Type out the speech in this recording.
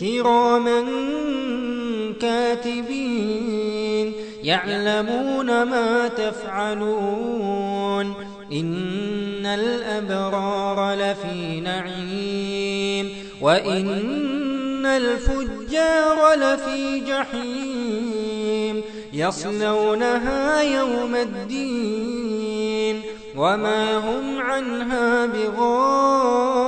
كراما كاتبين يعلمون ما تفعلون إن الأبرار لفي نعيم وإن الفجار لفي جحيم يصلونها يوم الدين وما هم عنها بغائبين